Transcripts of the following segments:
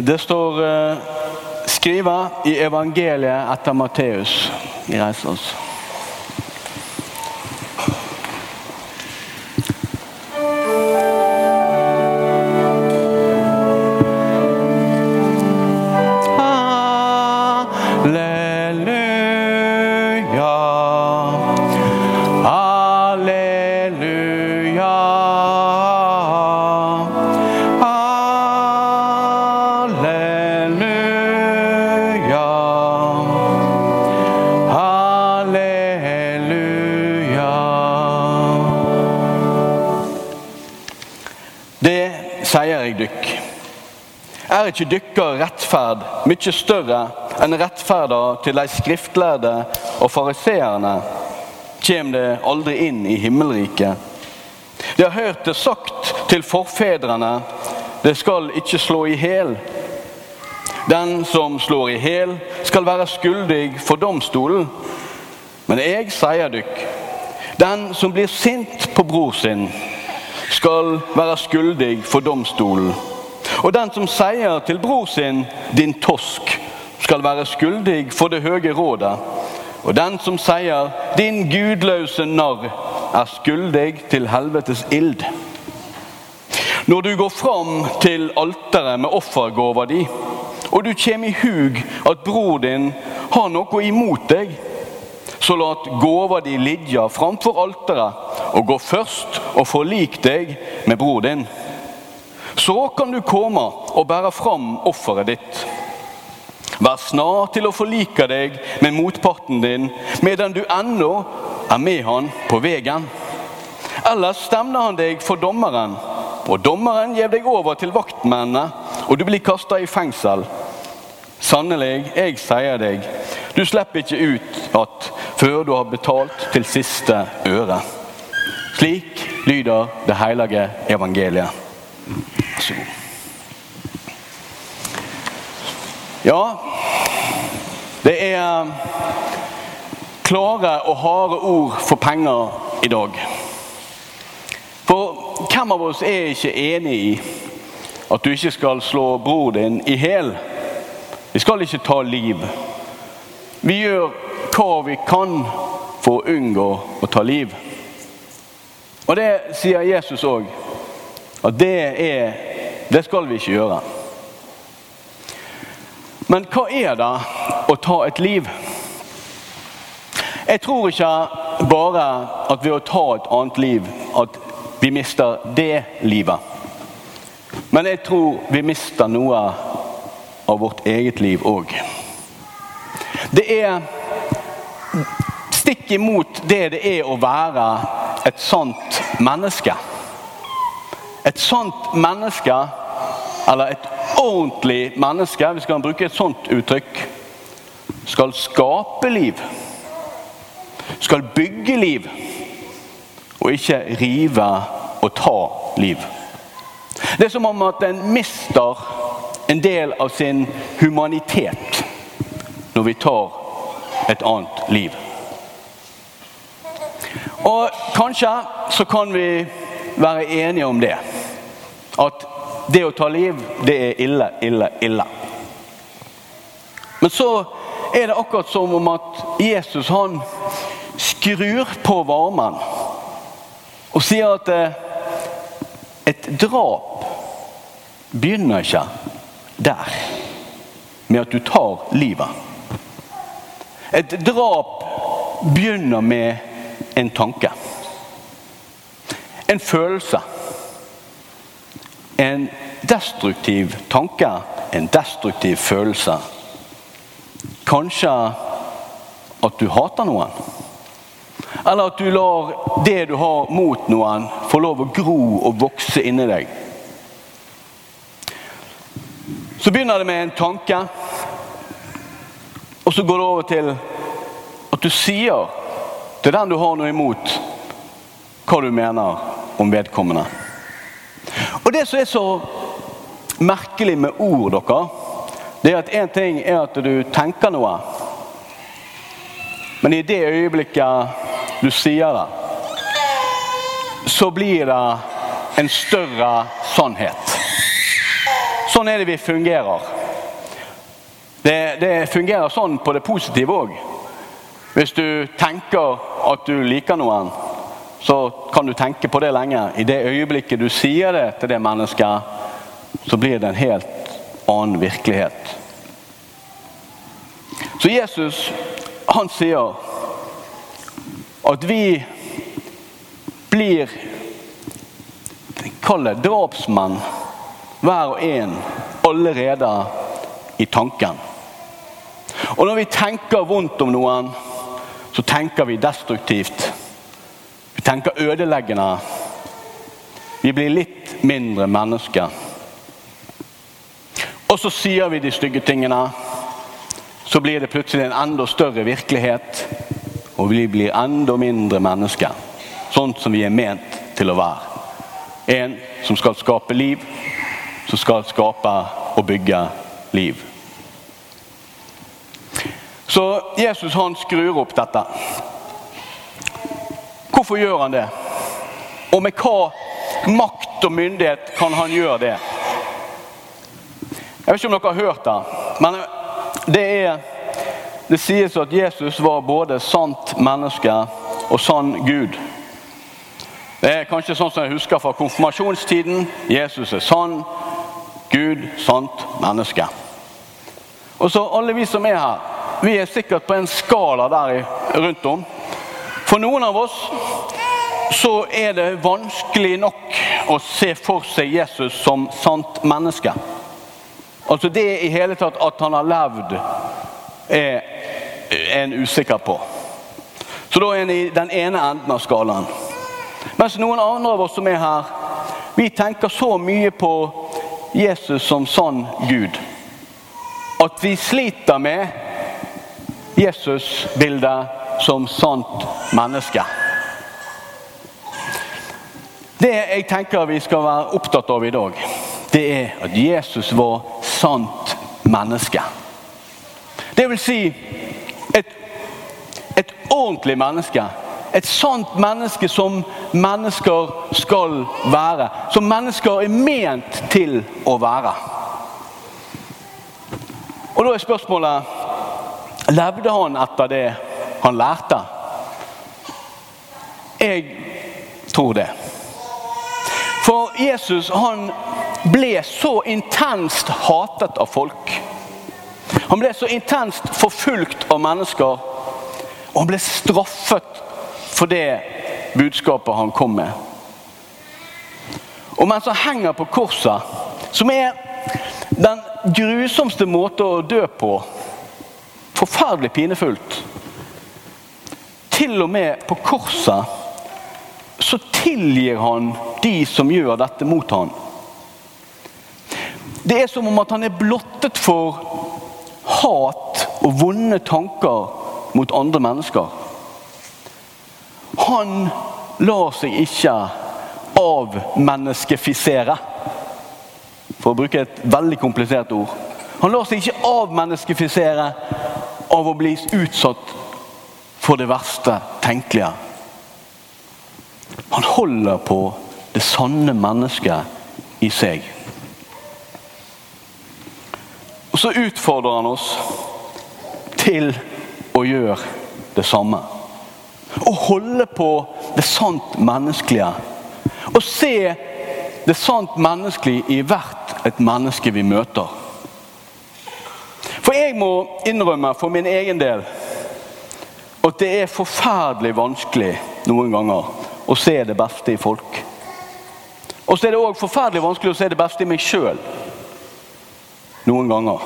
Det står eh, skrivet i evangeliet etter Matteus. Vi reiser oss. Ikke dykkar rettferd mye større enn rettferda til de skriftlærde og fariseerne, kjem det aldri inn i himmelriket. De har hørt det sagt til forfedrene, det skal ikke slå i hæl. Den som slår i hæl, skal være skyldig for domstolen. Men jeg sier dykk, den som blir sint på bror sin, skal være skyldig for domstolen. Og den som sier til bror sin 'din tosk', skal være skyldig for det høye rådet. Og den som sier 'din gudløse narr', er skyldig til helvetes ild. Når du går fram til alteret med offergåva di, og du kommer i hug at bror din har noe imot deg, så lat gåva di ligge framfor alteret, og gå først og forlik deg med bror din. Så kan du komme og bære fram offeret ditt. Vær snar til å forlike deg med motparten din medan du ennå er med han på veien. Ellers stemner han deg for dommeren, og dommeren gir deg over til vaktmennene, og du blir kasta i fengsel. Sannelig, jeg sier deg, du slipper ikke ut at før du har betalt til siste øre. Slik lyder det hellige evangeliet. Så god. Ja, det er klare og harde ord for penger i dag. For hvem av oss er ikke enig i at du ikke skal slå bror din i hæl? Vi skal ikke ta liv. Vi gjør hva vi kan for å unngå å ta liv. Og det sier Jesus òg. At det er Det skal vi ikke gjøre. Men hva er det å ta et liv? Jeg tror ikke bare at ved å ta et annet liv at vi mister det livet. Men jeg tror vi mister noe av vårt eget liv òg. Det er stikk imot det det er å være et sant menneske. Et sånt menneske, eller et ordentlig menneske, hvis vi kan bruke et sånt uttrykk, skal skape liv. Skal bygge liv. Og ikke rive og ta liv. Det er som om at en mister en del av sin humanitet når vi tar et annet liv. Og kanskje så kan vi være enige om det. At det å ta liv, det er ille, ille, ille. Men så er det akkurat som om at Jesus han skrur på varmen og sier at eh, et drap begynner ikke der, med at du tar livet. Et drap begynner med en tanke. En følelse. En destruktiv tanke, en destruktiv følelse. Kanskje at du hater noen. Eller at du lar det du har mot noen, få lov å gro og vokse inni deg. Så begynner det med en tanke, og så går det over til at du sier til den du har noe imot, hva du mener om vedkommende. Det som er så merkelig med ord, dere, det er at én ting er at du tenker noe, men i det øyeblikket du sier det, så blir det en større sannhet. sånn er det vi fungerer. Det, det fungerer sånn på det positive òg. Hvis du tenker at du liker noen, så kan du tenke på det lenge. I det øyeblikket du sier det til det mennesket, så blir det en helt annen virkelighet. Så Jesus han sier at vi blir Kall det drapsmenn, hver og en, allerede i tanken. Og når vi tenker vondt om noen, så tenker vi destruktivt. Tenker ødeleggende. Vi blir litt mindre mennesker. Og så sier vi de stygge tingene så blir det plutselig en enda større virkelighet. Og vi blir enda mindre mennesker. Sånn som vi er ment til å være. En som skal skape liv, som skal skape og bygge liv. Så Jesus han skrur opp dette. Hvorfor gjør han det? Og med hva makt og myndighet kan han gjøre det? Jeg vet ikke om dere har hørt det, men det er Det sies at Jesus var både sant menneske og sann Gud. Det er kanskje sånn som jeg husker fra konfirmasjonstiden. Jesus er sann Gud, sant menneske. Og så alle vi som er her, vi er sikkert på en skala der rundt om. For noen av oss så er det vanskelig nok å se for seg Jesus som sant menneske. Altså Det i hele tatt at han har levd, er en usikker på. Så da er en i den ene enden av skalaen. Mens noen andre av oss som er her, vi tenker så mye på Jesus som sann Gud at vi sliter med Jesus-bildet som sant menneske. Det jeg tenker vi skal være opptatt av i dag, det er at Jesus var sant menneske. Det vil si et, et ordentlig menneske. Et sant menneske som mennesker skal være. Som mennesker er ment til å være. Og Da er spørsmålet Levde han etter det han lærte? Jeg tror det. For Jesus han ble så intenst hatet av folk. Han ble så intenst forfulgt av mennesker. Og han ble straffet for det budskapet han kom med. Og mens han henger på korset, som er den grusomste måte å dø på Forferdelig pinefullt. Til og med på korset så tilgir han de som gjør dette mot han. Det er som om at han er blottet for hat og vonde tanker mot andre mennesker. Han lar seg ikke avmenneskefisere, for å bruke et veldig komplisert ord. Han lar seg ikke avmenneskefisere av å bli utsatt for det verste tenkelige. Han holder på det sanne mennesket i seg. Og så utfordrer han oss til å gjøre det samme. Å holde på det sant menneskelige. Å se det sant menneskelige i hvert et menneske vi møter. For jeg må innrømme for min egen del at det er forferdelig vanskelig noen ganger å se det beste i folk. Og så er det òg forferdelig vanskelig å se det beste i meg sjøl. Noen ganger.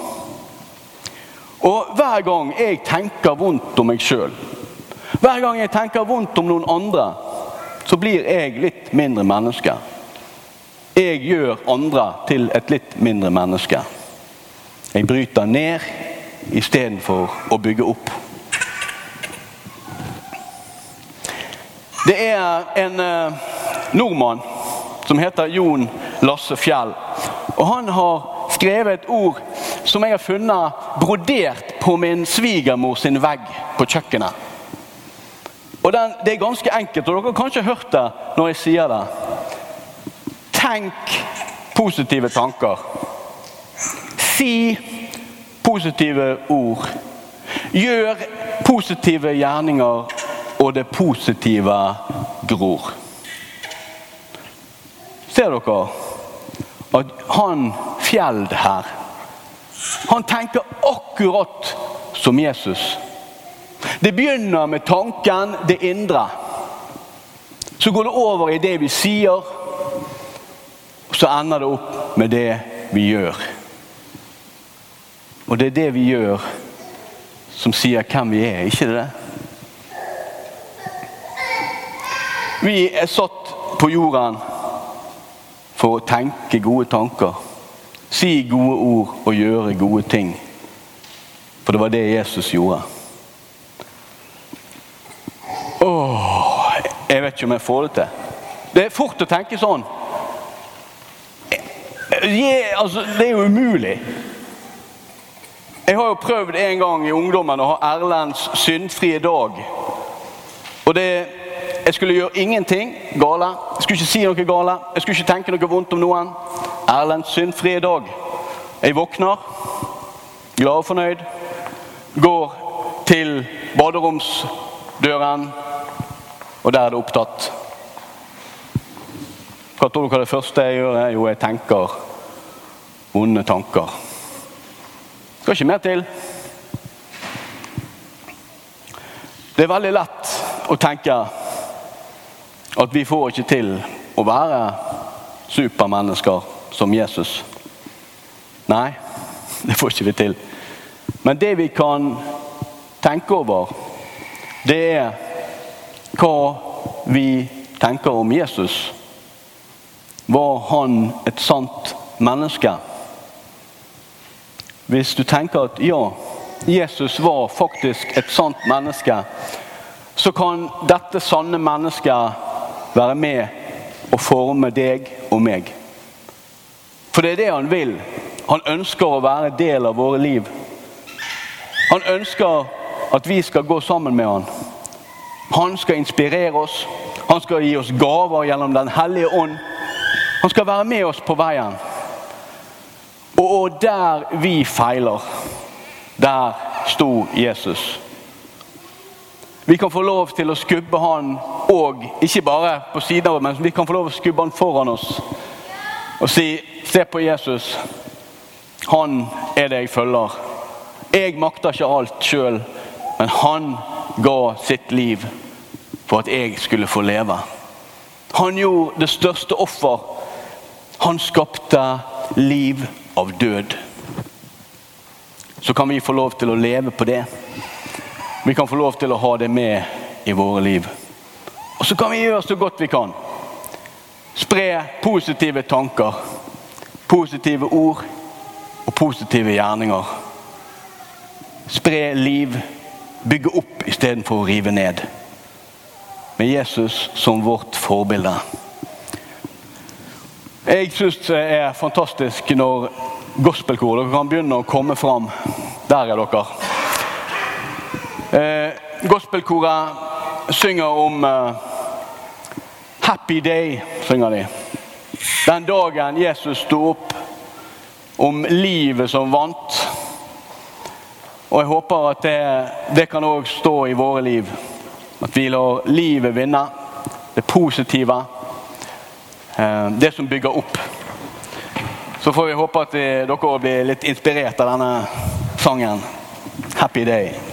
Og hver gang jeg tenker vondt om meg sjøl, hver gang jeg tenker vondt om noen andre, så blir jeg litt mindre menneske. Jeg gjør andre til et litt mindre menneske. Jeg bryter ned istedenfor å bygge opp. Det er en eh, nordmann som heter Jon Lasse Fjell. Og Han har skrevet et ord som jeg har funnet brodert på min svigermor sin vegg på kjøkkenet. Og den, Det er ganske enkelt, og dere har kanskje hørt det når jeg sier det. Tenk positive tanker. Si positive ord. Gjør positive gjerninger, og det positive gror. Ser dere at han Fjeld her, han tenker akkurat som Jesus. Det begynner med tanken, det indre. Så går det over i det vi sier, og så ender det opp med det vi gjør. Og det er det vi gjør som sier hvem vi er, ikke det? Vi er satt på jorden for å tenke gode tanker, si gode ord og gjøre gode ting. For det var det Jesus gjorde. Åh, jeg vet ikke om jeg får det til. Det er fort å tenke sånn. Je, altså, det er jo umulig. Jeg har jo prøvd en gang i ungdommen å ha Erlends syndfrie dag. Og det jeg skulle gjøre ingenting gale. Jeg skulle ikke si noe gale. Jeg skulle ikke tenke noe vondt om noen. Erlends syndfri dag. Jeg våkner, glad og fornøyd. Går til baderomsdøren, og der er det opptatt. Hva tror dere det første jeg gjør? Jo, jeg tenker vonde tanker. Skal ikke mer til. Det er veldig lett å tenke at vi får ikke til å være supermennesker som Jesus. Nei, det får ikke vi til. Men det vi kan tenke over, det er hva vi tenker om Jesus. Var han et sant menneske? Hvis du tenker at ja, Jesus var faktisk et sant menneske, så kan dette sanne mennesket være med og forme deg og meg. For det er det han vil. Han ønsker å være del av våre liv. Han ønsker at vi skal gå sammen med han. Han skal inspirere oss. Han skal gi oss gaver gjennom Den hellige ånd. Han skal være med oss på veien. Og der vi feiler, der sto Jesus. Vi kan få lov til å skubbe han og ikke bare på siden av men vi kan få lov å skubbe han foran oss og si Se på Jesus. Han er det jeg følger. Jeg makter ikke alt sjøl, men han ga sitt liv for at jeg skulle få leve. Han gjorde det største offer. Han skapte liv av død. Så kan vi få lov til å leve på det. Vi kan få lov til å ha det med i våre liv. Og så kan vi gjøre så godt vi kan. Spre positive tanker, positive ord og positive gjerninger. Spre liv, bygge opp istedenfor å rive ned. Med Jesus som vårt forbilde. Jeg syns det er fantastisk når gospelkor dere kan begynne å komme fram. Der er dere. Eh, gospelkoret synger om uh, Happy day, synger de. Den dagen Jesus sto opp. Om livet som vant. Og jeg håper at det, det kan òg stå i våre liv. At vi lar livet vinne. Det positive. Uh, det som bygger opp. Så får vi håpe at vi, dere blir litt inspirert av denne sangen. Happy day.